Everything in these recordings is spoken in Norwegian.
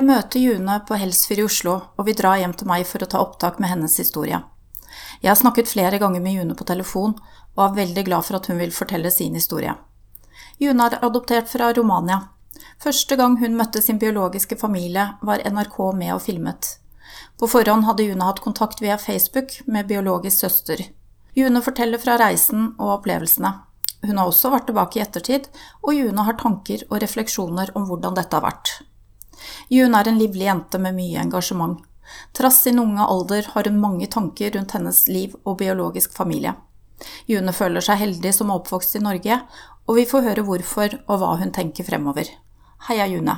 Jeg møter June på Helsfyr i Oslo, og vi drar hjem til meg for å ta opptak med hennes historie. Jeg har snakket flere ganger med June på telefon, og er veldig glad for at hun vil fortelle sin historie. June er adoptert fra Romania. Første gang hun møtte sin biologiske familie, var NRK med og filmet. På forhånd hadde June hatt kontakt via Facebook med biologisk søster. June forteller fra reisen og opplevelsene. Hun har også vært tilbake i ettertid, og June har tanker og refleksjoner om hvordan dette har vært. June er en livlig jente med mye engasjement. Trass sin unge alder har hun mange tanker rundt hennes liv og biologisk familie. June føler seg heldig som er oppvokst i Norge, og vi får høre hvorfor og hva hun tenker fremover. Heia June.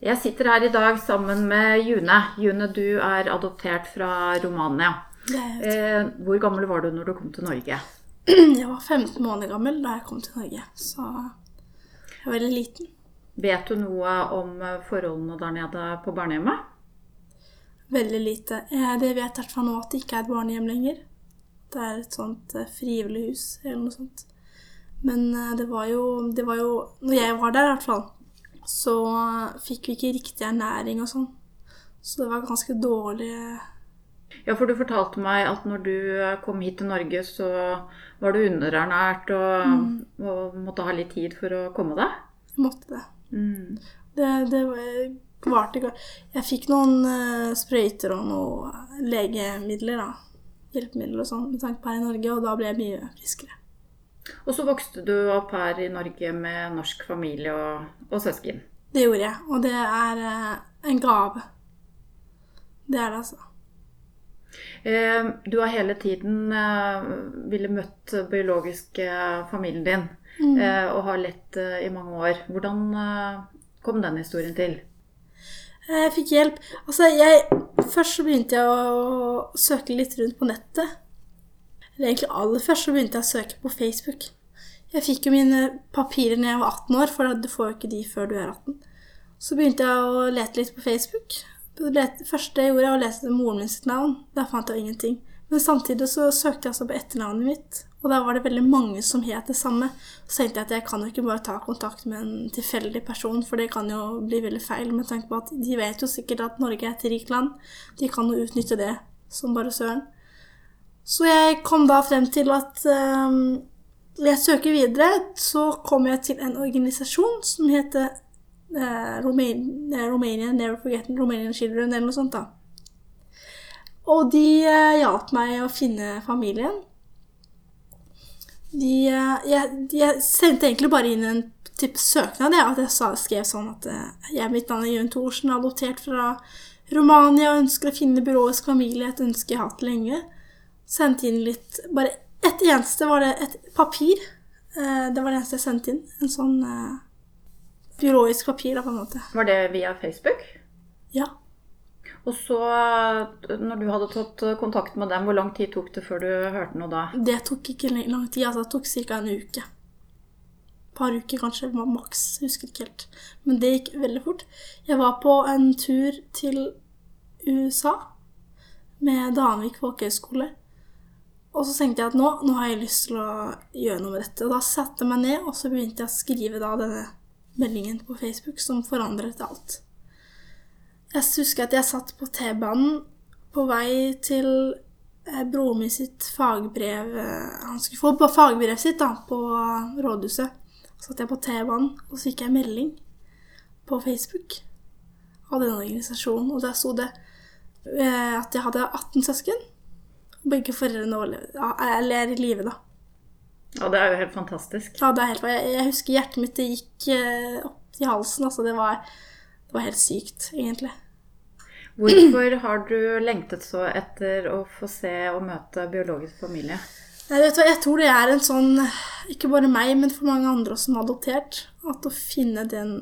Jeg sitter her i dag sammen med June. June, du er adoptert fra Romania. Eh, hvor gammel var du når du kom til Norge? Jeg var 15 måneder gammel da jeg kom til Norge, så jeg var veldig liten. Vet du noe om forholdene der nede på barnehjemmet? Veldig lite. Eh, Det vet i hvert fall nå at det ikke er et barnehjem lenger. Det er et sånt eh, frivillig hus eller noe sånt. Men eh, det var jo, det var jo Når jeg var der, i hvert fall, så fikk vi ikke riktig ernæring og sånn. Så det var ganske dårlig Ja, for du fortalte meg at når du kom hit til Norge, så var du underernært og, og måtte ha litt tid for å komme deg? Jeg måtte det. Mm. Det, det varte Jeg fikk noen uh, sprøyter og noen legemidler, da. Hjelpemidler og sånn med tanke på her i Norge, og da ble jeg mye friskere. Og så vokste du opp her i Norge med norsk familie og, og søsken. Det gjorde jeg, og det er uh, en gave. Det er det, altså. Eh, du har hele tiden ville møtt biologiske familien din, eh, og har lett eh, i mange år. Hvordan eh, kom den historien til? Jeg fikk hjelp. Altså, jeg Først så begynte jeg å søke litt rundt på nettet. Eller egentlig aller først så begynte jeg å søke på Facebook. Jeg fikk jo mine papirer når jeg var 18 år, for du får jo ikke de før du er 18. Så begynte jeg å lete litt på Facebook. Det første jeg gjorde, var å lese moren min sitt navn. Der fant jeg ingenting. Men samtidig så søkte jeg altså på etternavnet mitt, og der var det veldig mange som het det samme. Så tenkte jeg at jeg kan jo ikke bare ta kontakt med en tilfeldig person, for det kan jo bli veldig feil med tanke på at de vet jo sikkert at Norge er et rikt land. De kan jo utnytte det som bare søren. Så jeg kom da frem til at um, jeg søker videre, så kom jeg til en organisasjon som heter uh, Roman Romania Never Forget Romanian Children, eller noe sånt. da. Og de eh, hjalp meg å finne familien. De, eh, jeg, jeg sendte egentlig bare inn en type søknad. jeg, at jeg sa, skrev sånn at eh, jeg mitt navn er Jørn Thorsen, adoptert fra Romania og ønsker å finne byråets familie. Et ønske jeg har hatt lenge. Sendte inn litt Bare ett eneste var det et papir. Eh, det var det eneste jeg sendte inn. En sånn biologisk papir, da, på en måte. Var det via Facebook? Ja. Og så, når du hadde tatt kontakt med dem, hvor lang tid tok det før du hørte noe da? Det tok ikke lang tid. altså Det tok ca. en uke. Et par uker kanskje, var maks. Husker ikke helt. Men det gikk veldig fort. Jeg var på en tur til USA med Danvik folkehøgskole. Og så tenkte jeg at nå, nå har jeg lyst til å gjøre noe med dette. Og da satte jeg meg ned, og så begynte jeg å skrive da denne meldingen på Facebook som forandret alt. Jeg husker at jeg satt på T-banen på vei til eh, broren min sitt fagbrev eh, Han skulle få på fagbrevet sitt da, på rådhuset. Så satt jeg på T-banen, og så fikk jeg melding på Facebook av denne organisasjonen. Og der sto det eh, at jeg hadde 18 søsken. Og begge foreldrene er i live, da. Ja, det er jo helt fantastisk. Ja, det er helt, jeg, jeg husker hjertet mitt det gikk eh, opp i halsen. Altså, det var, det var helt sykt, egentlig. Hvorfor har du lengtet så etter å få se og møte biologisk familie? Jeg, vet Jeg tror det er en sånn, ikke bare meg, men for mange andre som har adoptert, at å finne den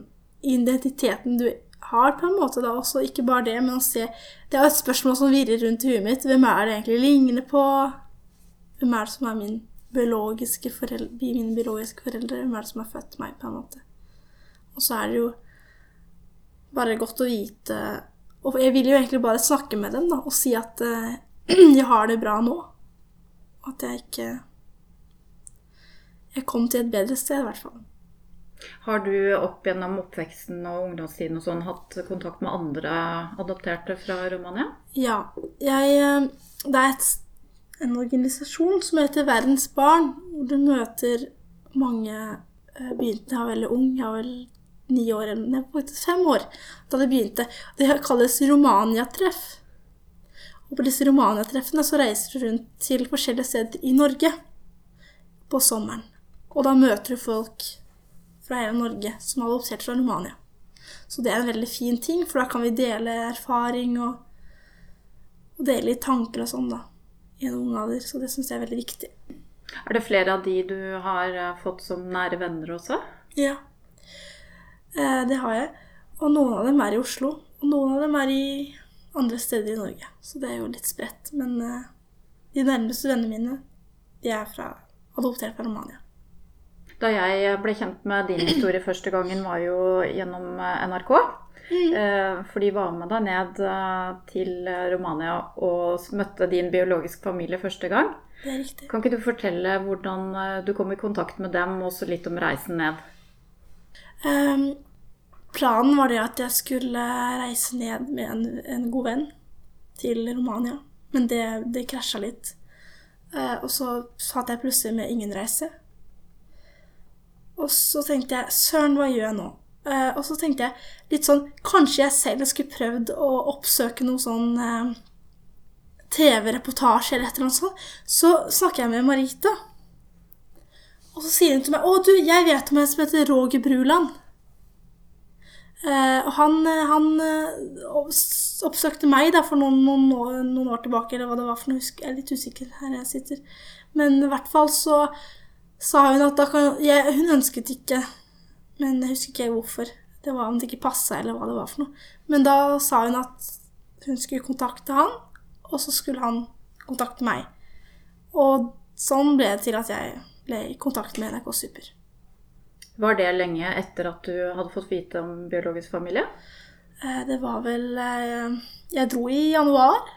identiteten du har, på en måte, da også, ikke bare det, men å se Det er et spørsmål som virrer rundt i huet mitt. Hvem er det egentlig ligner på? Hvem er det som er min biologiske foreldre, mine biologiske foreldre? Hvem er det som har født meg, på en måte? Og så er det jo bare godt å vite Og jeg vil jo egentlig bare snakke med dem da, og si at uh, jeg har det bra nå. At jeg ikke Jeg kom til et bedre sted, i hvert fall. Har du opp gjennom oppveksten og ungdomstiden og sånn hatt kontakt med andre adopterte fra Romania? Ja. Jeg, eh, det er et, en organisasjon som heter Verdens barn, hvor du møter mange eh, Begynte jeg var veldig ung, jeg var vel ni år, eller nei, faktisk fem år da det begynte. Det kalles Romania-treff. Og på disse Romania-treffene så reiser du rundt til forskjellige steder i Norge på sommeren. Og da møter du folk fra hele Norge som har adoptert fra Romania. Så det er en veldig fin ting, for da kan vi dele erfaring og, og dele litt tanker og sånn, da. I en ung alder. Så det syns jeg er veldig viktig. Er det flere av de du har eh, fått som nære venner også? Ja. Eh, det har jeg. Og noen av dem er i Oslo. Og noen av dem er i andre steder i Norge. Så det er jo litt spredt. Men eh, de nærmeste vennene mine, de er fra, adoptert fra Romania. Da jeg ble kjent med din historie første gangen, var jo gjennom eh, NRK. Mm. For de var med deg ned til Romania og møtte din biologiske familie første gang. Det er riktig. Kan ikke du fortelle hvordan du kom i kontakt med dem, og også litt om reisen ned? Um, planen var det at jeg skulle reise ned med en, en god venn til Romania. Men det, det krasja litt. Uh, og så satt jeg plutselig med ingen reise. Og så tenkte jeg søren, hva gjør jeg nå? Uh, og så tenkte jeg litt sånn Kanskje jeg selv skulle prøvd å oppsøke noe sånn uh, TV-reportasje eller et eller annet sånt. Så snakker jeg med Marita. Og så sier hun til meg 'Å, du, jeg vet om en som heter Roger Bruland'. Eh, og han, han oppsøkte meg da for noen, noen, år, noen, år, tilbake, eller hva det var for noe. Jeg er litt usikker her jeg sitter. Men i hvert fall så sa hun at kan jeg, Hun ønsket ikke, men jeg husker ikke hvorfor. Det var om det ikke passa, eller hva det var for noe. Men da sa hun at hun skulle kontakte han, og så skulle han kontakte meg. Og sånn ble det til at jeg ble i kontakt med NRK Super. Var det lenge etter at du hadde fått vite om biologisk familie? Eh, det var vel eh, Jeg dro i januar.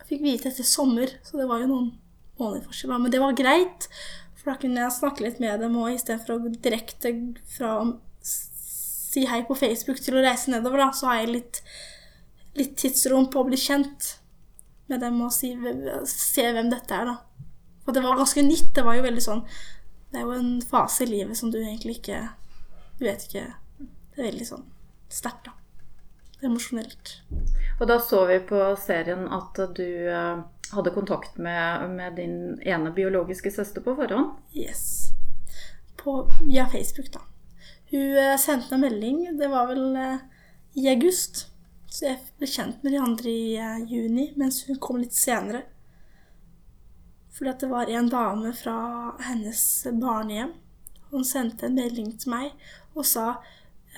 Jeg fikk vite etter sommer, så det var jo noen måneder forskjell. Men det var greit, for da kunne jeg snakke litt med dem, og istedenfor å gå direkte fra å si hei på Facebook til å reise nedover, da, så har jeg litt, litt tidsrom på å bli kjent med dem og si, se hvem dette er, da. For det var ganske nytt. Det var jo veldig sånn Det er jo en fase i livet som du egentlig ikke Du vet ikke Det er veldig sånn sterkt, da. Emosjonelt. Og da så vi på serien at du eh, hadde kontakt med, med, din ene biologiske søster på forhånd? Yes. På, via Facebook, da. Hun uh, sendte en melding, det var vel uh, i august. Så jeg ble kjent med de andre i juni, mens hun kom litt senere. Fordi at det var en dame fra hennes barnehjem. Hun sendte en melding til meg og sa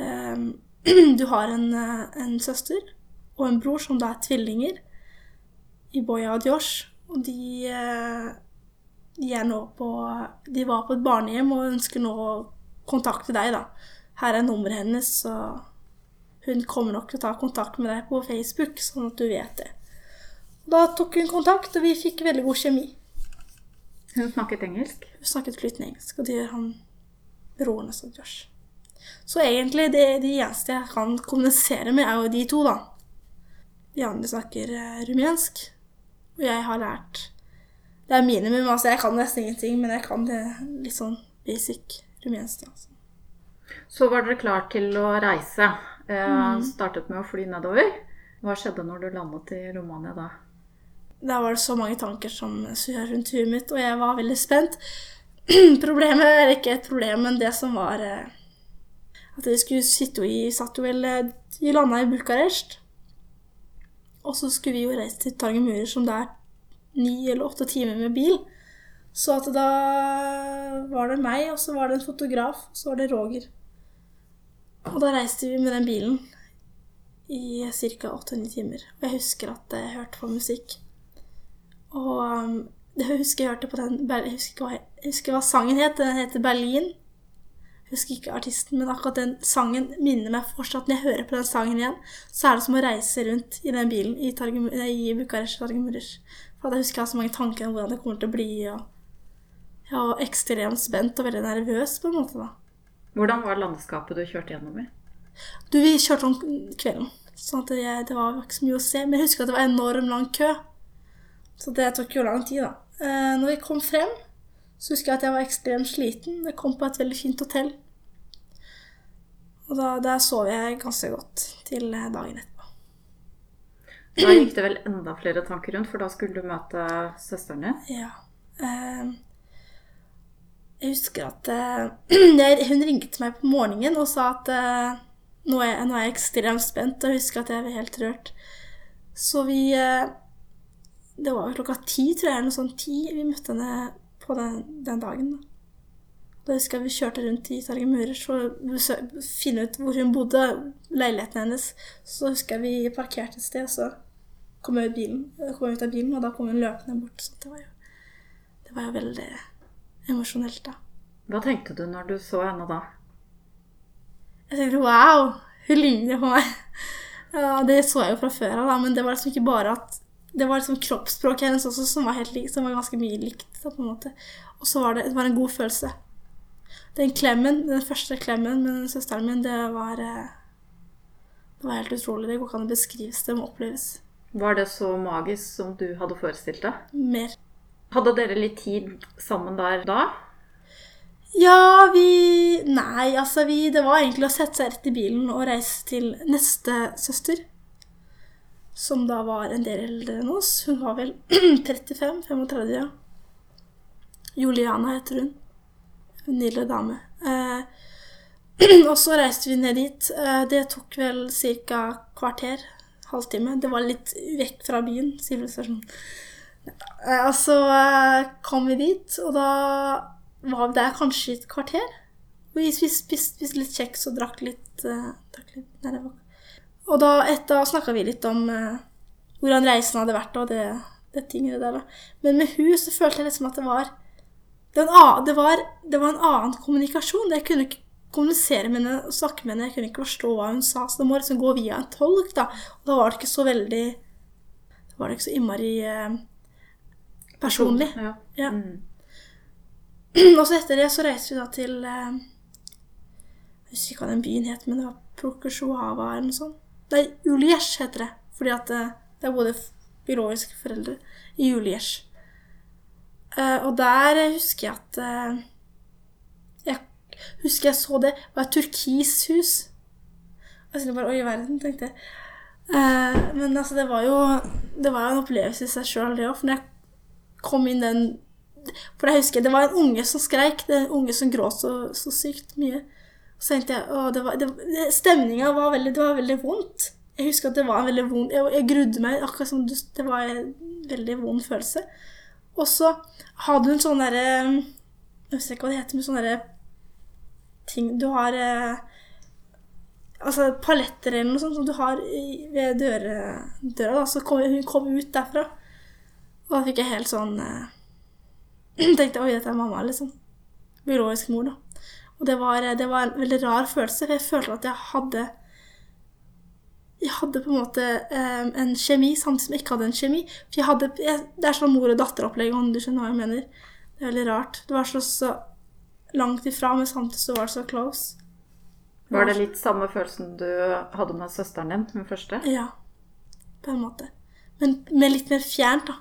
ehm, du har en, en søster og en bror som da er tvillinger i Boya og Josh. Og de, eh, de, er nå på De var på et barnehjem og ønsker nå å kontakte deg, da. Her er nummeret hennes, så hun kommer nok til å ta kontakt med deg på Facebook, sånn at du vet det. Da tok hun kontakt, og vi fikk veldig god kjemi. Hun snakket engelsk? Hun snakket flytende engelsk, og det gjør han broren også, og Josh. Så egentlig det, de eneste jeg kan kommunisere med, er jo de to, da. De andre snakker uh, rumensk. Og jeg har lært Det er minimum, altså. Jeg kan nesten ingenting, men jeg kan det litt sånn basic rumensk. Altså. Så var dere klar til å reise. Eh, mm. Startet med å fly nedover. Hva skjedde når du landet i Romania da? Da var det så mange tanker som surra rundt huet mitt, og jeg var veldig spent. Problemet er ikke et problem, men det som var eh, At vi skulle sitte i Satt jo vel Vi eh, landa i Bucharest. Og så skulle vi jo reise til Tangemurer, som det er ni eller åtte timer med bil. Så at da var det meg, og så var det en fotograf, og så var det Roger. Og da reiste vi med den bilen i ca. åtte-ni timer. Og jeg husker at jeg hørte på musikk. Og um, jeg husker jeg hørte på den Jeg husker, hva, jeg husker hva sangen het. Den heter Berlin. Jeg husker ikke artisten, men akkurat den sangen minner meg fortsatt Når jeg hører på den sangen igjen, så er det som å reise rundt i den bilen i, Targum, i Bucharest Targumurish. For da husker jeg så mange tanker om hvordan det kommer til å bli. og jeg var ekstremt spent og veldig nervøs, på en måte. da. Hvordan var landskapet du kjørte gjennom i? Du, vi kjørte om kvelden, sånn at det var ikke så mye å se. Men jeg husker at det var enorm lang kø. Så det tok jo lang tid, da. Eh, når vi kom frem, så husker jeg at jeg var ekstremt sliten. Jeg kom på et veldig fint hotell. Og da, der sov jeg ganske godt til eh, dagen etterpå. Da gikk det vel enda flere tanker rundt, for da skulle du møte søsteren din? Ja. Eh, jeg husker at eh, hun ringte meg på morgenen og sa at eh, nå, er, nå, er, jeg ekstremt spent, og jeg husker at jeg var helt rørt. Så vi eh, Det var klokka ti, tror jeg, eller noe sånt ti, vi møtte henne på den, den dagen. Da. Da husker jeg vi kjørte rundt i Target Murer for å finne ut hvor hun bodde, leiligheten hennes. Så husker jeg vi parkerte et sted, og så kom jeg ut, bilen, kom jeg ut av bilen, og da kom hun løpende bort. Så det var jo, det var jo veldig emosjonelt, da. Hva tenkte du når du så henne da? Jeg tenkte wow, hun ligner på meg. Ja, det så jeg jo fra før av, men det var liksom ikke bare at det var liksom kroppsspråket hennes også som var, helt som var ganske mye likt. Og så var det, det var en god følelse. Den klemmen, den første klemmen med søsteren min, det var eh, Det var helt utrolig. Det går ikke an å beskrives. Det må oppleves. Var det så magisk som du hadde forestilt deg? Mer. Hadde dere litt tid sammen der da? Ja, vi Nei, altså vi Det var egentlig å sette seg rett i bilen og reise til neste søster som da var en del eldre enn oss. Hun var vel 35-35, ja. Juliana heter hun. En nydelig dame. Eh, og så reiste vi ned dit. Eh, det tok vel ca. kvarter. Halvtime. Det var litt vekk fra byen, sivilisasjonen. Eh, og så eh, kom vi dit, og da var der kanskje et kvarter. Vi spiste, spiste litt kjeks og drakk litt, uh, drakk litt Nei, det var og da, etter, snakka vi litt om eh, hvordan reisen hadde vært, og det, det tingene der. Da. Men med hun så følte jeg liksom at det var det var, det var, det var en annen kommunikasjon. Jeg kunne ikke kommunisere med henne og snakke med henne. Jeg kunne ikke forstå hva hun sa, så det må liksom gå via en tolk. Da Og da var det ikke så veldig Da var det ikke så innmari eh, personlig. Ja. ja. Mm. Og så etter det så reiste vi da til eh, Jeg husker ikke hva den byen het, men det var Prokosjova eller noe sånt. Nei, Juliesh heter det. Fordi at det, det er både biologiske foreldre i Juliesh. Uh, og der husker jeg at uh, Jeg husker jeg så det. Det var et turkishus. Jeg tenkte bare Oi, verden, tenkte jeg. Men altså, det var jo Det var en opplevelse i seg sjøl, det òg. For når jeg kom inn den For jeg husker det var en unge som skreik. Det en unge som gråt så, så sykt mye. Så tenkte jeg å, det var, det, Stemninga var veldig, det var veldig vondt. Jeg husker at det var en veldig vond Jeg, jeg grudde meg, akkurat som det var en veldig vond følelse. Og så hadde hun sånn derre Jeg husker ikke hva det heter, men sånne derre ting Du har eh, Altså paletter eller noe sånt som du har ved døre, døra. Da. Så kom, hun kom ut derfra. Og da fikk jeg helt sånn eh, Tenkte oi, dette er mamma, liksom. Biologisk mor, da. Og det var, det var, en veldig rar følelse, for jeg følte at jeg hadde Jeg hadde på en måte um, en kjemi samtidig som jeg ikke hadde en kjemi. For jeg hadde, jeg, Det er sånn mor og datter-opplegg, om du skjønner hva jeg mener. Det er veldig rart. Det var så, så langt ifra, men samtidig så var det så close. Var det litt samme følelsen du hadde med søsteren din, hun første? Ja, på en måte. Men med litt mer fjernt, da.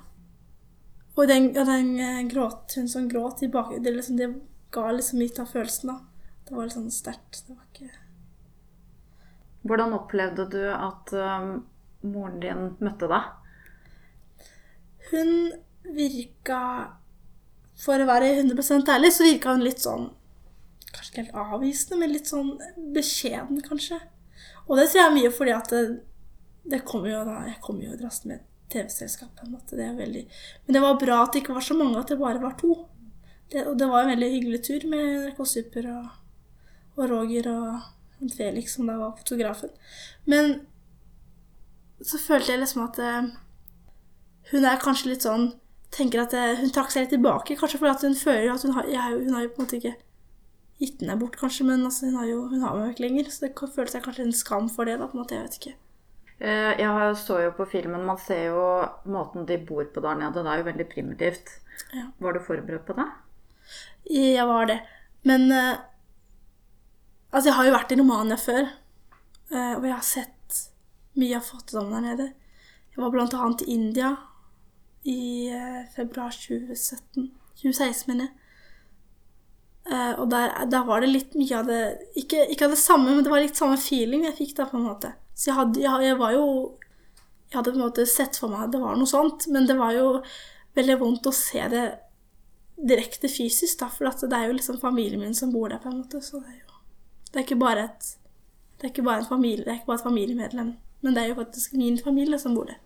Og den, og den uh, gråt, hun som gråt i bak... Det, liksom, det ga liksom litt av følelsen, da. Det var litt sånn sterkt. Det var ikke Hvordan opplevde du at um, moren din møtte deg? Hun virka For å være 100 ærlig, så virka hun litt sånn Kanskje ikke helt avvisende, men litt sånn beskjeden, kanskje. Og det tror jeg mye fordi at det, det kommer jo da Jeg kommer jo raskt med TV-selskap, på en måte. Det veldig Men det var bra at det ikke var så mange, at det bare var to. Det, og det var en veldig hyggelig tur med NRK Super og, og Roger og Felix, som da var fotografen. Men så følte jeg liksom at uh, hun er kanskje litt sånn tenker at uh, Hun trakk seg litt tilbake, kanskje fordi hun føler at hun har, jeg, hun har jo på en måte ikke gitt henne bort, kanskje, men altså, hun har jo hun har meg ikke lenger. Så det føles jeg kanskje en skam for det, da, på en måte. Jeg vet ikke. Eh, jeg så jo på filmen, man ser jo måten de bor på der nede. Det er jo veldig primitivt. Ja. Var du forberedt på det? Jeg var det. Men uh, Altså, jeg har jo vært i Romania før, eh, og jeg har sett mye av fattigdommen der nede. Jeg var blant annet i India i eh, februar 2017. 2016, mener jeg. Uh, og der, der var det litt mye av det ikke, ikke av det samme, men det var litt samme feeling jeg fikk der, på en måte. Så jeg, hadde, jeg, jeg var jo Jeg hadde på en måte sett for meg at det var noe sånt, men det var jo veldig vondt å se det direkte fysisk, da, for det er jo liksom familien min som bor der, på en måte. Så det er jo Det er ikke bare et Det er ikke bare en familie, det er ikke bare et familiemedlem, men det er jo faktisk min familie som bor der.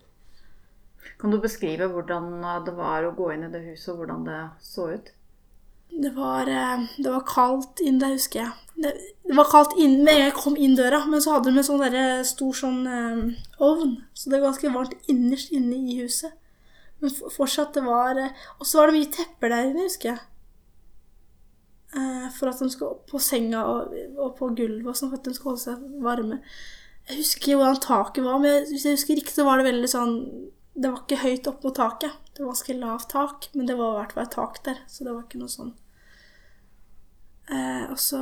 Kan du beskrive hvordan det var å gå inn i det huset, og hvordan det så ut? Det var, eh, det var kaldt inn der, husker jeg. Det, det var kaldt inn med en gang jeg kom inn døra, men så hadde de en sånn der, eh, stor sånn um, ovn, så det var ganske varmt innerst inne i huset. Men fortsatt, det var Og så var det mye tepper der inne, husker jeg. Uh, for at de skulle opp på senga og, og på gulvet sånn, for at de skulle holde seg varme. Jeg husker hvordan taket var, men hvis jeg husker riktig, så var det veldig sånn Det var ikke høyt opp mot taket. Det var ganske lavt tak, men det var i hvert fall et tak der, så det var ikke noe sånn. Eh, og så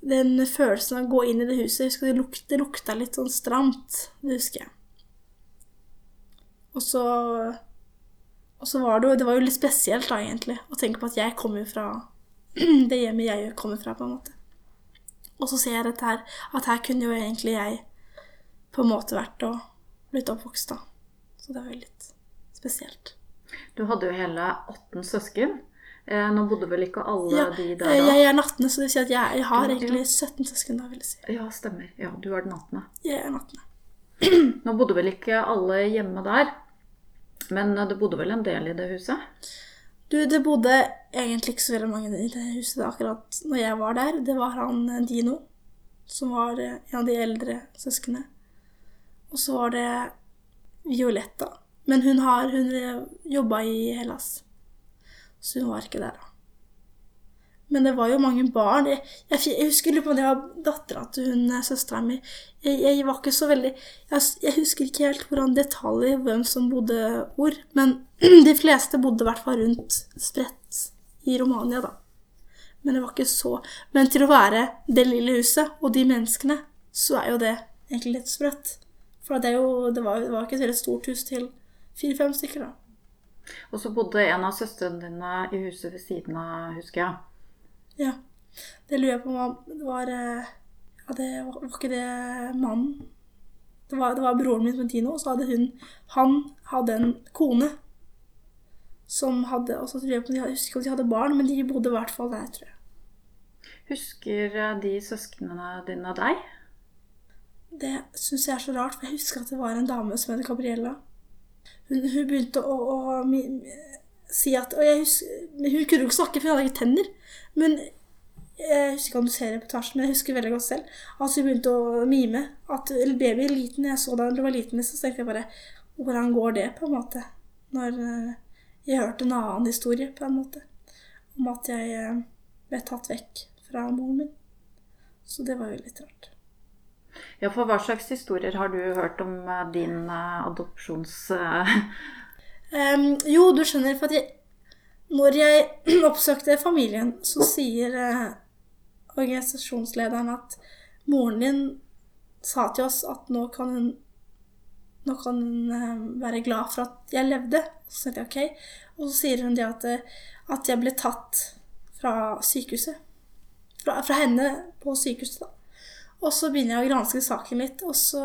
Den følelsen av å gå inn i det huset Jeg husker det, luk, det lukta litt sånn stramt. Det husker jeg. Og så Og så var det jo Det var jo litt spesielt, da, egentlig, å tenke på at jeg kommer fra det hjemmet jeg kommer fra, på en måte. Og så ser jeg dette her, at her kunne jo egentlig jeg på en måte vært og blitt oppvokst, da. Så det var jo litt spesielt. Du hadde jo hele 18 søsken. Eh, nå bodde vel ikke alle ja, de der da? Jeg er 18., så det vil si at jeg, jeg har egentlig 17 søsken, da, vil jeg si. Ja, stemmer. Ja, du er den 18. Jeg er 18. Nå bodde vel ikke alle hjemme der? Men det bodde vel en del i det huset? Du, det bodde egentlig ikke så veldig mange i det huset akkurat når jeg var der. Det var han eh, Dino, som var eh, en av de eldre søsknene. Og så var det Violetta. Men hun har hun eh, jobba i Hellas, så hun var ikke der, da. Men det var jo mange barn. Jeg, jeg, jeg husker på det var dattera til hun eh, søstera mi. Jeg, jeg, var ikke så veldig jeg, husker ikke helt hvordan detaljer hvem som bodde hvor. Men de fleste bodde i hvert fall rundt spredt i Romania, da. Men det var ikke så Men til å være det lille huset og de menneskene, så er jo det egentlig litt sprøtt. For det, jo, det, var, det var ikke et veldig stort hus til fire-fem stykker, da. Og så bodde en av søstrene dine i huset ved siden av, husker jeg. Ja. Det lurer jeg på om det var eh, Ja, det var, var ikke det mannen det var, det var, broren min som Tino, og så hadde hun Han hadde en kone som hadde og så tror Jeg jeg husker ikke om de hadde barn, men de bodde i hvert fall der, tror jeg. Husker eh, de søsknene dine deg? Det syns jeg er så rart, for jeg husker at det var en dame som het Gabriella. Hun, hun begynte å, å si at Og husker, hun kunne jo ikke snakke, for hun hadde ikke tenner. Men jeg husker ikke om du ser reportasjen, men jeg husker veldig godt selv at hun begynte å mime. At baby er liten. Jeg så da hun var liten, så tenkte jeg bare Hvordan går det, på en måte? Når eh, jeg hørte en annen historie, på en måte. Om at jeg eh, ble tatt vekk fra moren min. Så det var jo litt rart. Ja, for hva slags historier har du hørt om eh, din adopsjons... um, jo, du skjønner, for at jeg når jeg oppsøkte familien, så sier uh, organisasjonslederen at moren din sa til oss at nå kan hun, nå kan hun uh, være glad for at jeg levde. Så sa jeg ok. Og så sier hun det at, eh, at jeg ble tatt fra sykehuset. Fra, fra, henne på sykehuset, da. Og så begynner jeg å granske saken litt, og så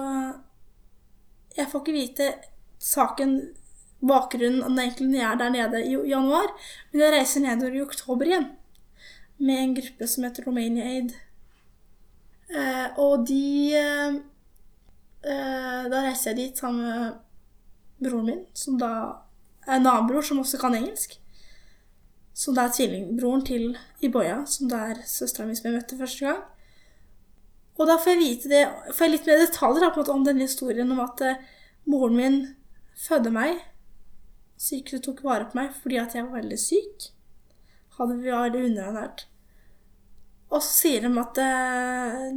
Jeg får ikke vite saken bakgrunnen når egentlig jeg er der nede i januar. Men jeg reiser nedover i oktober igjen med en gruppe som heter Romania Aid. Eh, og de eh, eh, Da reiser jeg dit sammen med broren min, som da er en annen bror som også kan engelsk. Som da er tvillingbroren til Iboya, som det er søstera mi som jeg møtte første gang. Og da får jeg vite det, får jeg litt mer detaljer da, om denne historien om at eh, moren min fødte meg Sykehuset tok vare på meg fordi at jeg var veldig syk. Hadde vi vært underernært. Og så sier de at det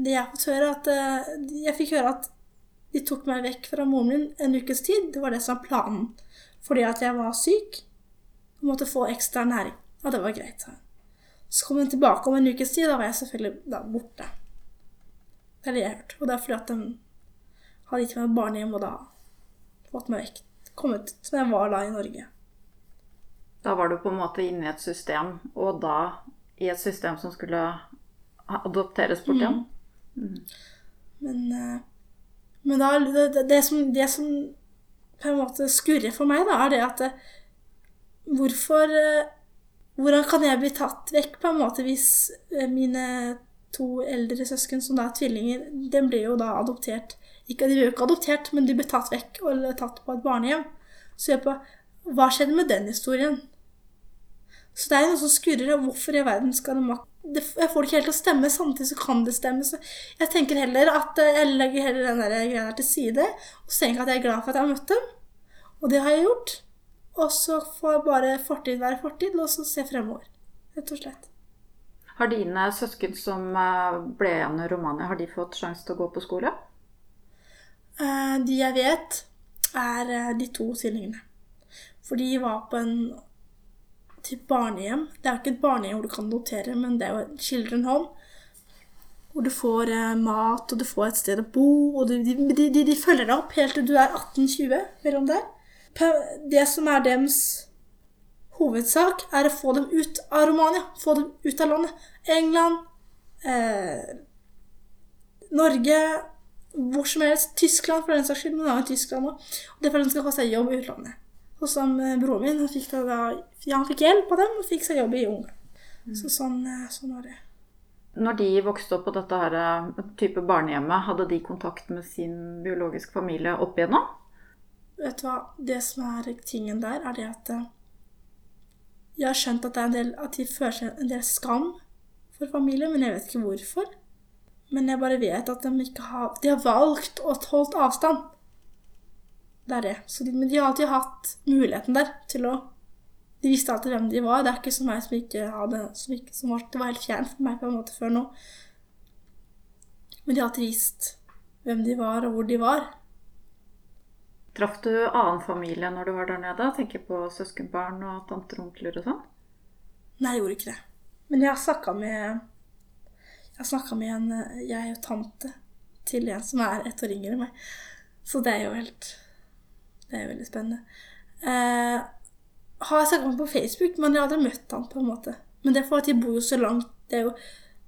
de jeg fått høre, at eh, jeg fikk høre at de tok meg vekk fra moren min en ukes tid. Det var det som var planen. Fordi at jeg var syk og måtte få ekstra næring. Ja, det var greit. Så kom den tilbake om en ukes tid, da var jeg selvfølgelig da borte. Det er det jeg har hørt. Og det er fordi at de hadde gitt meg barnehjem, og da fått meg vekk. Kommet som jeg var da i Norge. Da var du på en måte inne i et system, og da i et system som skulle adopteres bort igjen? Mm. Men, eh, men da, det, det, som, det som på en måte skurrer for meg, da, er det at eh, hvorfor eh, Hvordan kan jeg bli tatt vekk, på en måte, hvis mine to eldre søsken, som da er tvillinger, de blir jo da adoptert ikke, at De ble ikke adoptert, men de ble tatt vekk og tatt på et barnehjem. Så jeg på Hva skjedde med den historien? Så det er noe som skurrer. Og hvorfor i verden skal de det, Jeg får det ikke helt til å stemme, samtidig så kan det stemme. Så jeg tenker heller at eh, jeg legger heller den greia der til side, og så tenker at jeg er glad for at jeg har møtt dem. Og det har jeg gjort. Og så får bare fortid være fortid, og så se fremover. Rett og slett. Har dine søsken som eh, ble igjen i Romania, har de fått sjanse til å gå på skole? Eh, de jeg vet, er de to tvillingene. For de var på en type barnehjem. Det er ikke et barnehjem hvor du kan notere, men det er jo Children Home. Hvor du får eh, mat, og du får et sted å bo, og de, de, de, de, følger deg opp helt til du er 18-20, mellom der. Det som er deres hovedsak, er å få dem ut av Romania. Få dem ut av landet. England, eh, Norge, hvor som helst. Tyskland, for den saks skyld. Men det er jo Tyskland òg. Og det er for at de skal få seg jobb i utlandet. Og som eh, broren min, han fikk, da, ja, han fikk hjelp av dem og fikk seg jobb i Ungarn. Mm. Så sånn, eh, sånn, var det. Når de vokste opp på dette her, eh, type barnehjemmet, hadde de kontakt med sin biologiske familie opp igjennom? Vet du hva, det som er tingen der, er det at jeg har skjønt at, det en del, at de føler seg en del skam for familien, men jeg vet ikke hvorfor. Men jeg bare vet at de ikke har De har valgt å holde avstand. Det er det. De, men de har alltid hatt muligheten der til å De visste alltid hvem de var. Det er ikke som meg som ikke hadde som ikke, som var, Det var helt fjernt for meg på en måte før nå. Men de har alltid visst hvem de var, og hvor de var. Traff du annen familie når du var der nede? Tenker på søskenbarn og tanter og onkler og sånn? Nei, jeg gjorde ikke det. Men jeg har snakka med Jeg snakka med en jeg og tante til en som er ett år yngre enn meg. Så det er jo helt det er jo veldig spennende. Eh, har jeg snakka med ham på Facebook, men jeg har aldri møtt ham på en måte. Men det er for at de bor jo så langt jo,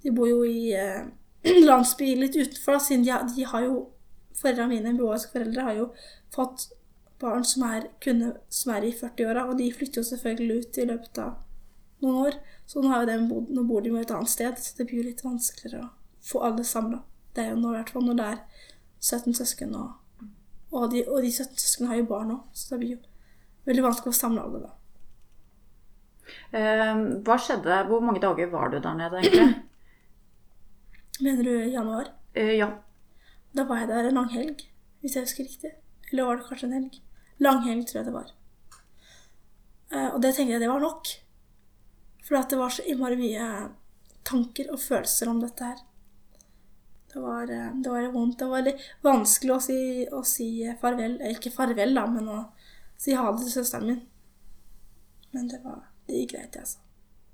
De bor jo i eh, landsby litt utenfor, siden de, de, har jo Foreldrene mine, biologiske foreldre, har jo fått barn som er, kunne, som er i 40-åra, og de flytter jo selvfølgelig ut i løpet av noen år. Så nå, bodd, nå bor de jo et annet sted, så det blir jo litt vanskeligere å få alle samla. Det er jo nå, i hvert fall når det er 17 søsken og og de, og de søsknene har jo barn òg, så det blir jo veldig vanskelig å samle alle da. Eh, hva skjedde? Hvor mange dager var du der nede, egentlig? Mener du januar? Eh, ja. Da var jeg der en lang helg, hvis jeg husker riktig. Eller var det kanskje en helg? Lang helg, tror jeg det var. Eh, og det tenkte jeg det var nok. For det var så innmari mye tanker og følelser om dette her. Det var, eh, det var vondt. Det var litt vanskelig å si, å si farvel. Ikke farvel, da, men å si ha det til søsteren min. Men det, var, det gikk greit, altså.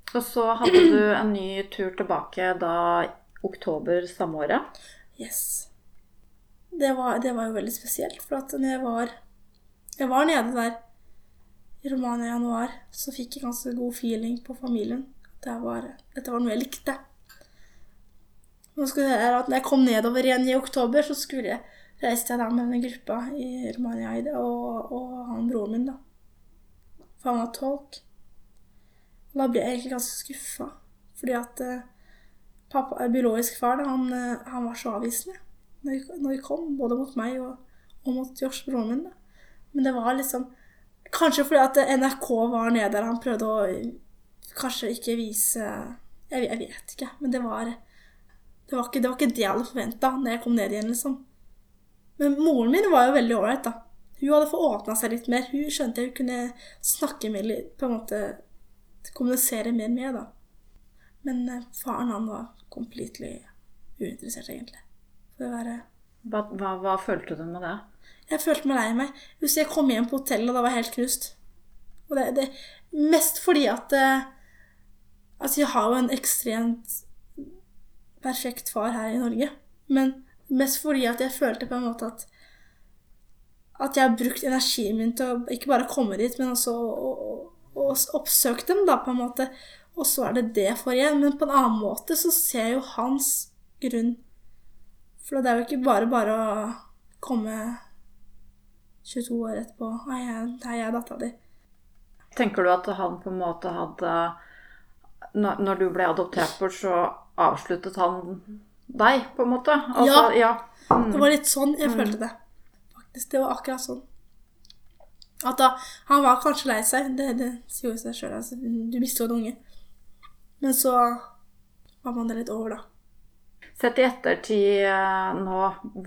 Og så hadde du en ny tur tilbake da oktober samme året? Yes. Det var, det var jo veldig spesielt, for at når jeg var Jeg var nede der i Romania i januar, så fikk jeg ganske god feeling på familien. Det var, dette var noe jeg likte. Nå skulle jeg at når jeg kom nedover igjen i oktober, så skulle jeg reiste jeg da med denne gruppa i Romania og, og han broren min, da. For han var tolk. Da ble jeg egentlig ganske skuffa. Fordi at eh, pappa, eh, biologisk far da, han, eh, han, var så avvisende når vi, når vi, kom. Både mot meg og, og mot Josh, broren min. da. Men det var liksom Kanskje fordi at NRK var nede der han prøvde å kanskje ikke vise Jeg, jeg vet ikke, men det var det var ikke det, var ikke det jeg hadde forventa når jeg kom ned igjen, liksom. Men moren min var jo veldig ålreit, da. Hun hadde fått åpna seg litt mer. Hun skjønte jeg kunne snakke med på en måte kommunisere mer med, da. Men eh, faren, han var completely uinteressert, egentlig. For å være hva, hva, hva, følte du med det? Jeg følte meg lei meg. Husker jeg kom hjem på hotellet, og da var jeg helt knust. Og det, det Mest fordi at uh, Altså, jeg har jo en ekstremt perfekt far her i Norge. Men mest fordi at jeg følte på en måte at at jeg har brukt energien min til å ikke bare komme dit, men også å, å, å oppsøke dem, da, på en måte. Og så er det det jeg får igjen. Men på en annen måte så ser jeg jo hans grunn. For det er jo ikke bare bare å komme 22 år etterpå Hei, jeg er dattera di. Tenker du at han på en måte hadde Når du ble adoptert bort, så avsluttet han deg, på en måte? Altså, ja. ja. Mm. Det var litt sånn jeg mm. følte det. Faktisk. Det var akkurat sånn. At da, Han var kanskje lei seg, det, det sier jo seg sjøl. Altså, du mister jo en unge. Men så var man det litt over, da. Sett i ettertid eh, nå,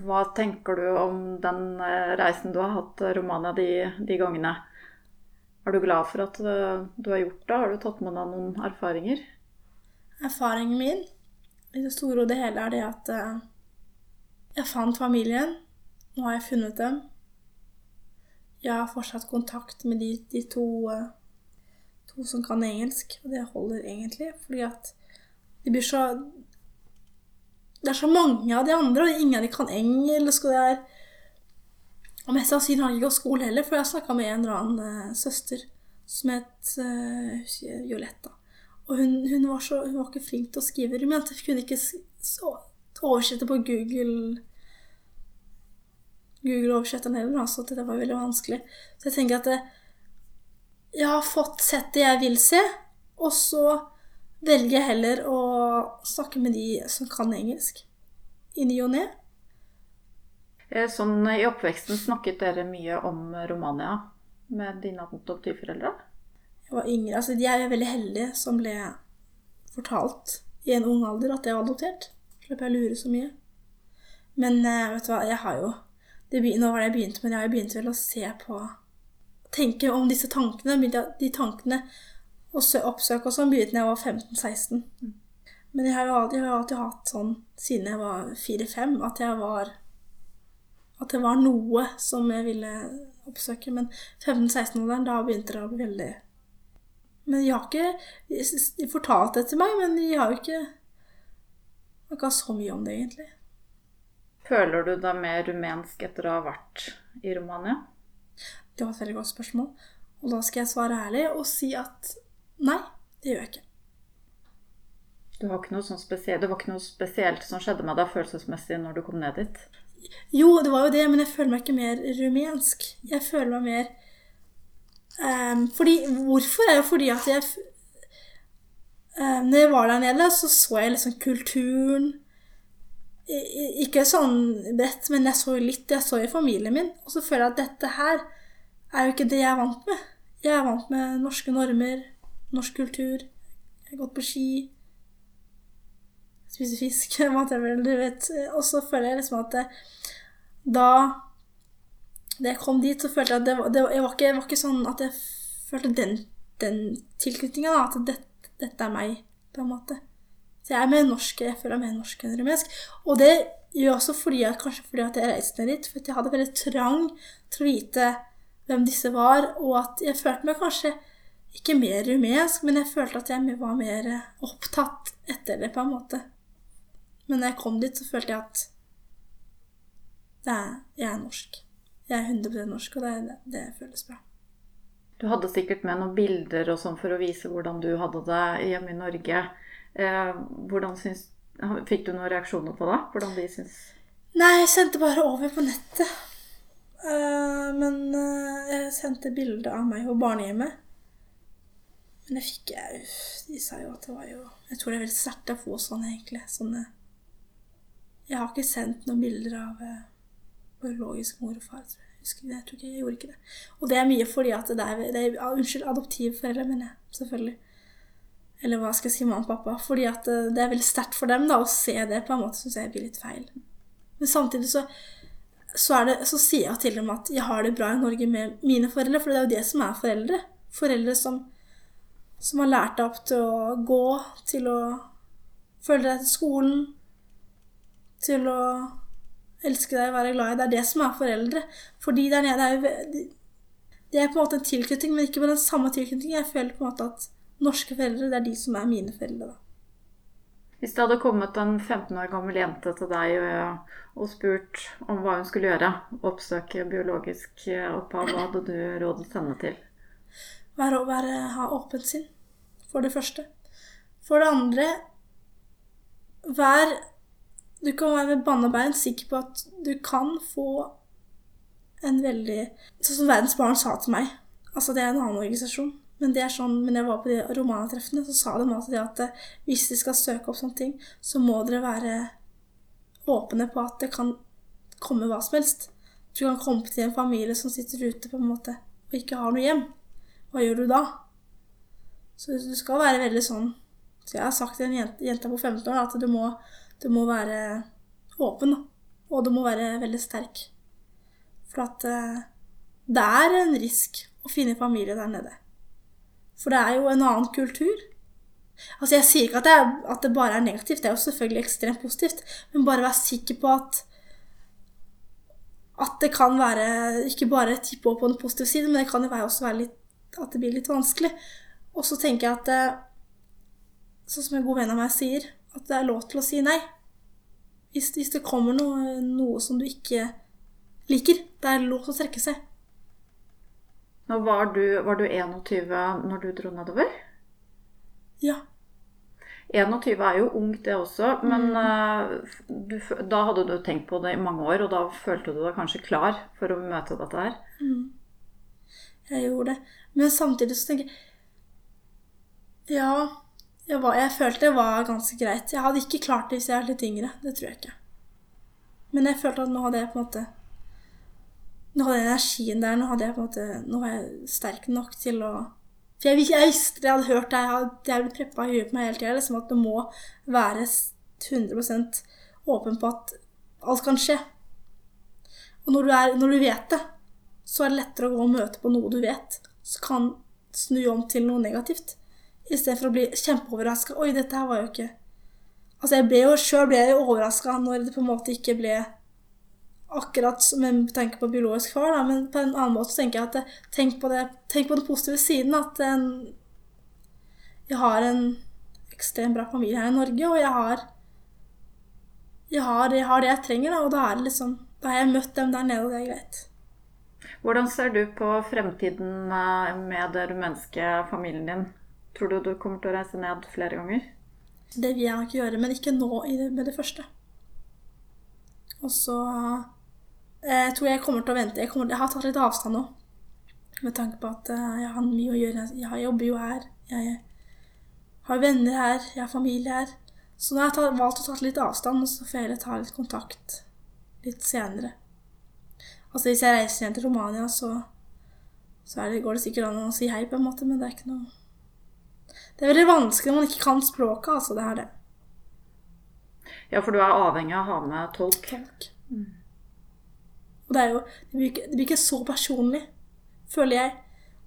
hva tenker du om den eh, reisen du har hatt til Romania de, de gangene? Er du glad for at eh, du har gjort det? Har du tatt med deg noen erfaringer? Erfaringen min i det store og det hele er det at jeg fant familien. Nå har jeg funnet dem. Jeg har fortsatt kontakt med de, de to, eh, to, som kan engelsk, og det holder egentlig, fordi at de blir så Det er så mange av de andre, og ingen av de kan engelsk, og det er Og mest sannsynlig har han ikke gått skole heller, for jeg snakka med en eller annen uh, søster som het uh, Violetta. Og hun, hun, var så, hun var ikke flink til å skrive men Hun kunne ikke oversette på Google Google-oversetteren heller, så det var veldig vanskelig. Så jeg tenker at det, jeg har fått sett det jeg vil se, og så velger jeg heller å snakke med de som kan engelsk. I ny og ne. Eh, sånn i oppveksten snakket dere mye om Romania med dine adoptivforeldre? Jeg var yngre. Altså, de er veldig heldige som ble fortalt i en ung alder at jeg var adoptert. Slipper jeg å lure så mye. Men eh, vet du hva, jeg har jo det, Nå var det jeg begynte, men jeg begynte vel å se på Tenke om disse tankene. De tankene og oppsøke og sånn begynte da jeg var 15-16. Men jeg har jo alltid, har alltid hatt sånn siden jeg var 4-5 at jeg var At det var noe som jeg ville oppsøke. Men 15-16-ålderen, da begynte det å bli veldig Men de har ikke De fortalte det til meg, men de har jo ikke Ikke så mye om det, egentlig. Føler du deg mer rumensk etter å ha vært i Romania? Det var et veldig godt spørsmål. Og da skal jeg svare ærlig og si at nei, det gjør jeg ikke. Du har ikke noe sånn spesielt, det var ikke noe spesielt som skjedde med deg følelsesmessig når du kom ned dit? Jo, det var jo det, men jeg føler meg ikke mer rumensk. Jeg føler meg mer um, fordi, Hvorfor? er jo fordi at jeg um, Når jeg var der nede, så så jeg liksom kulturen ikke sånn bredt, men jeg så jo litt. Jeg så i familien min. Og så føler jeg at dette her er jo ikke det jeg er vant med. Jeg er vant med norske normer, norsk kultur. Jeg har gått på ski. Spiser fisk, whatever, du vet. Og så føler jeg liksom at det, da da jeg kom dit, så følte jeg at det det jeg, var ikke, jeg var ikke, sånn at jeg følte den, den tilknytninga, At dette, dette er meg, på en måte. Så jeg er mer norsk, jeg føler meg mer norsk enn rumensk. Og det gjør også fordi at, kanskje fordi at jeg reiste ned dit, for jeg hadde veldig trang til å vite hvem disse var, og at jeg følte meg kanskje ikke mer rumensk, men jeg følte at jeg var mer opptatt etter det, på en måte. Men når jeg kom dit, så følte jeg at er, jeg er norsk. Jeg er 100% norsk, og det, det føles bra. Du hadde sikkert med noen bilder og sånn for å vise hvordan du hadde det hjemme i Norge. Eh, hvordan syns Fikk du noen reaksjoner på det? Hvordan de syns Nei, jeg sendte bare over på nettet. Uh, men uh, jeg sendte bilde av meg på barnehjemmet. Men det fikk jeg De sa jo at det var jo Jeg tror det er veldig sterkt å få sånn, egentlig. Sånne Jeg har ikke sendt noen bilder av biologisk mor og far. Jeg jeg tror ikke jeg gjorde ikke det. Og det er mye fordi at det er, det er Unnskyld, adoptivforeldre, mener jeg. Selvfølgelig. Eller hva skal jeg si, mamma og pappa. Fordi at eh, det er veldig sterkt for dem da, å se det på en måte syns jeg blir litt feil. Men samtidig så, så, det, så, sier jeg til dem at jeg har det bra i Norge med mine foreldre, for det er jo det som er foreldre. Foreldre som, som har lært deg opp til å gå, til å følge deg til skolen, til å elske deg, være glad i. Det er det som er foreldre. Fordi der nede er jo Det er på en måte en tilknytning, men ikke med den samme tilknytningen. Jeg føler på en måte at norske foreldre, det er de som er mine foreldre, da. Hvis det hadde kommet en 15 år gammel jente til deg og, og spurt om hva hun skulle gjøre, oppsøke biologisk opphav, hva hadde du rådet henne til? Være, være, ha åpent sinn, for det første. For det andre Vær Du kan være med bannebein sikker på at du kan få en veldig Sånn som Verdens Barn sa til meg. Altså, det er en annen organisasjon. Men det er sånn, men jeg var på de romantreffene, så sa de alltid at eh, hvis de skal søke opp sånne ting, så må dere være åpne på at det kan komme hva som helst. Du kan komme til en familie som sitter ute på en måte og ikke har noe hjem. Hva gjør du da? Så du skal være veldig sånn Så jeg har sagt til en jente, jente på 15 år at du må, du må være åpen, og du må være veldig sterk. For at eh, det er en risk å finne familie der nede. For det er jo en annen kultur. Altså, jeg sier ikke at det, er, at det bare er negativt, det er jo selvfølgelig ekstremt positivt, men bare vær sikker på at at det kan være ikke bare tippe opp på en positiv side, men det kan jo også være litt, at det blir litt vanskelig. Og så tenker jeg at Sånn som en god venn av meg sier, at det er lov til å si nei. Hvis, hvis det kommer noe, noe som du ikke liker, det er lov til å trekke seg. Nå var du, var du 21 når du dro nedover? Ja. 21 er jo ungt, det også. Men mm. uh, du, da hadde du tenkt på det i mange år, og da følte du deg kanskje klar for å møte dette her? Mm. Jeg gjorde det. Men samtidig så tenker jeg Ja, jeg, var, jeg følte det var ganske greit. Jeg hadde ikke klart det hvis jeg var litt yngre. Det tror jeg ikke. Men jeg følte at nå hadde jeg på en måte nå hadde jeg energien der. Nå, hadde jeg på en måte, nå var jeg sterk nok til å For jeg, jeg visste det, jeg hadde hørt jeg hadde, hadde preppa huet på meg hele tida. Liksom at du må være 100% åpen på at alt kan skje. Og når du, er, når du vet det, så er det lettere å gå og møte på noe du vet, som kan snu om til noe negativt. Istedenfor å bli kjempeoverraska. Oi, dette her var jo ikke Altså, jeg ble jo sjøl overraska når det på en måte ikke ble akkurat som en tenker på biologisk far, da, men på en annen måte tenker jeg at jeg, tenk, på det, tenk på den positive siden. At en, jeg har en ekstremt bra familie her i Norge, og jeg har, jeg har, jeg har det jeg trenger. Da, og da, liksom, da har jeg møtt dem der nede, og det er greit. Hvordan ser du på fremtiden eh, med det rumenske familien din? Tror du du kommer til å reise ned flere ganger? Det vil jeg nok gjøre, men ikke nå med det første. Og så jeg tror jeg kommer til å vente. Jeg, kommer, jeg har tatt litt avstand nå. Med tanke på at uh, jeg har mye å gjøre. Jeg jobber jo her. Jeg har venner her. Jeg har familie her. Så nå har jeg valgt å ta litt avstand, og så får jeg ta litt kontakt litt senere. Altså hvis jeg reiser igjen til Romania, så, så det, går det sikkert an å si hei, på en måte, men det er ikke noe Det er veldig vanskelig når man ikke kan språket, altså. Det er det. Ja, for du er avhengig av å ha med tolk. tolk. Mm. Og det, er jo, det, blir ikke, det blir ikke så personlig, føler jeg.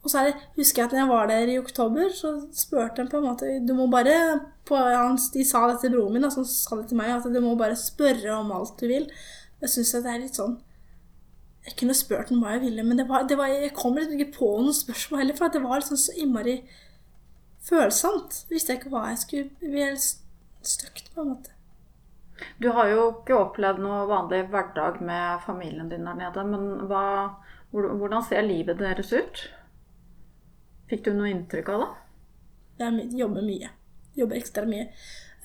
Og så det, husker jeg at når jeg var der i oktober, så spurte de på en måte Du må bare på, hans, De sa det til broren min, som sa det til meg, at du må bare spørre om alt du vil. Jeg syns det er litt sånn Jeg kunne spurt ham hva jeg ville, men det var, det var, jeg kom liksom ikke på noen spørsmål heller, for det var liksom så innmari følsomt. Visste jeg ikke hva jeg skulle bli helt støkt, på en måte. Du har jo ikke opplevd noe vanlig hverdag med familien din der nede. Men hva, hvordan ser livet deres ut? Fikk du noe inntrykk av det? Jeg jobber mye. Jobber ekstra mye.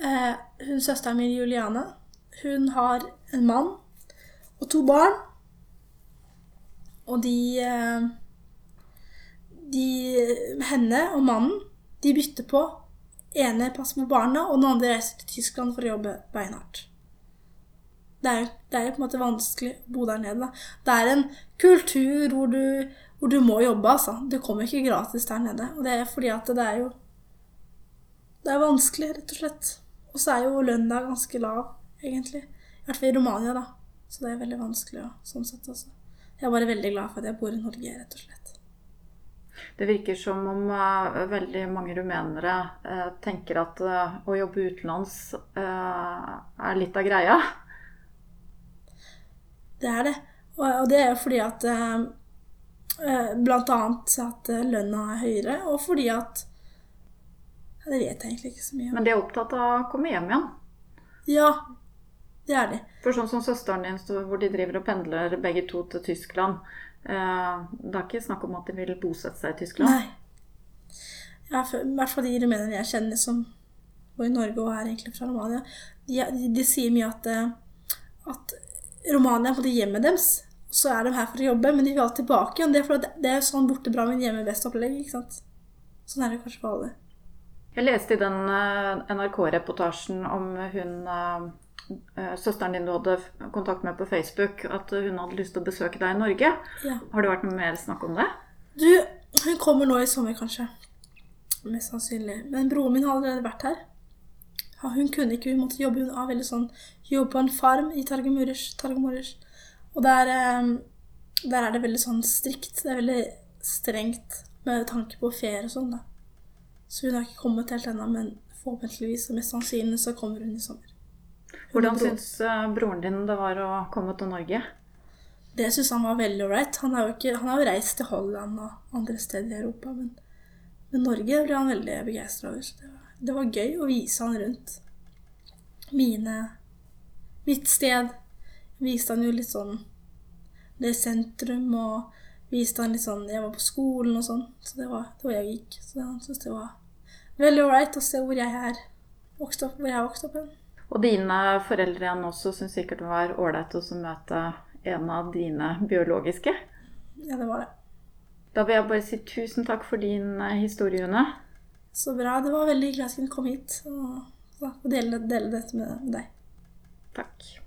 Eh, hun Søsteren min Juliane hun har en mann og to barn. Og de, eh, de Henne og mannen de bytter på ene passer på barna, og den andre reiser til Tyskland for å jobbe beinhardt. Det er, det er jo på en måte vanskelig å bo der nede. Da. Det er en kultur hvor du, hvor du må jobbe, altså. Du kommer ikke gratis der nede. Og det er fordi at det er jo Det er vanskelig, rett og slett. Og så er jo lønna ganske lav, egentlig. I hvert fall i Romania, da. Så det er veldig vanskelig å sånn sett også. Jeg er bare veldig glad for at jeg bor i Norge, rett og slett. Det virker som om uh, veldig mange rumenere uh, tenker at uh, å jobbe utenlands er litt av greia. Det er det. Og, og det er jo fordi at Blant annet at lønna er høyere, og fordi at det vet jeg egentlig ikke så mye om. Men de er opptatt av å komme hjem igjen. Ja, det er de. For sånn som søsteren din, hvor de driver og pendler begge to til Tyskland Det er ikke snakk om at de vil bosette seg i Tyskland? Nei. Ja, for, I hvert fall de rumenerne jeg kjenner som bor i Norge og er egentlig fra Romania, de, de, de sier mye at, eh, at Romania er hjemmet deres. Så er de her for å jobbe, men de vil alltid tilbake igjen. Det er, for det, det er sånn borte bra, men hjemme best-opplegg. ikke sant? Sånn er det kanskje for alle. Jeg leste i den eh, NRK-reportasjen om hun eh, eh, søsteren din du hadde kontakt med på Facebook, at hun hadde lyst til å besøke deg i Norge. Ja. Har det vært noe mer snakk om det? Du, hun kommer nå i sommer, kanskje. Mest sannsynlig. Men broren min har allerede vært her. Hun kunne ikke, hun måtte jobbe. Hun har veldig sånn jobb på en farm i Targumurish. Targumurish. Og der, eh, der er det veldig sånn strikt. Det er veldig strengt med tanke på ferie og sånn, da. Så hun har ikke kommet helt ennå, men forhåpentligvis og mest sannsynlig så kommer hun i sommer. Hvordan syns eh, broren din det var å komme til Norge? Det syns han var veldig ålreit. Han, har han har jo reist til Holland og andre steder i Europa, men, men Norge ble han veldig begeistra over. Det var, det var gøy å vise han rundt mine mitt sted. Viste han jo litt sånn det sentrum, og viste han litt sånn Jeg var på skolen og sånn, så det var, det var jeg gikk. Så han syntes det var veldig ålreit å se hvor jeg er vokst opp, hvor jeg vokste opp hen. Og dine foreldre igjen også syns sikkert det var ålreit å møte en av dine biologiske. Ja, det var det. Da vil jeg bare si tusen takk for din eh, historie, Une. Så bra. Det var veldig hyggelig at jeg kunne komme hit og, og dele, dele dette med, med deg. Takk.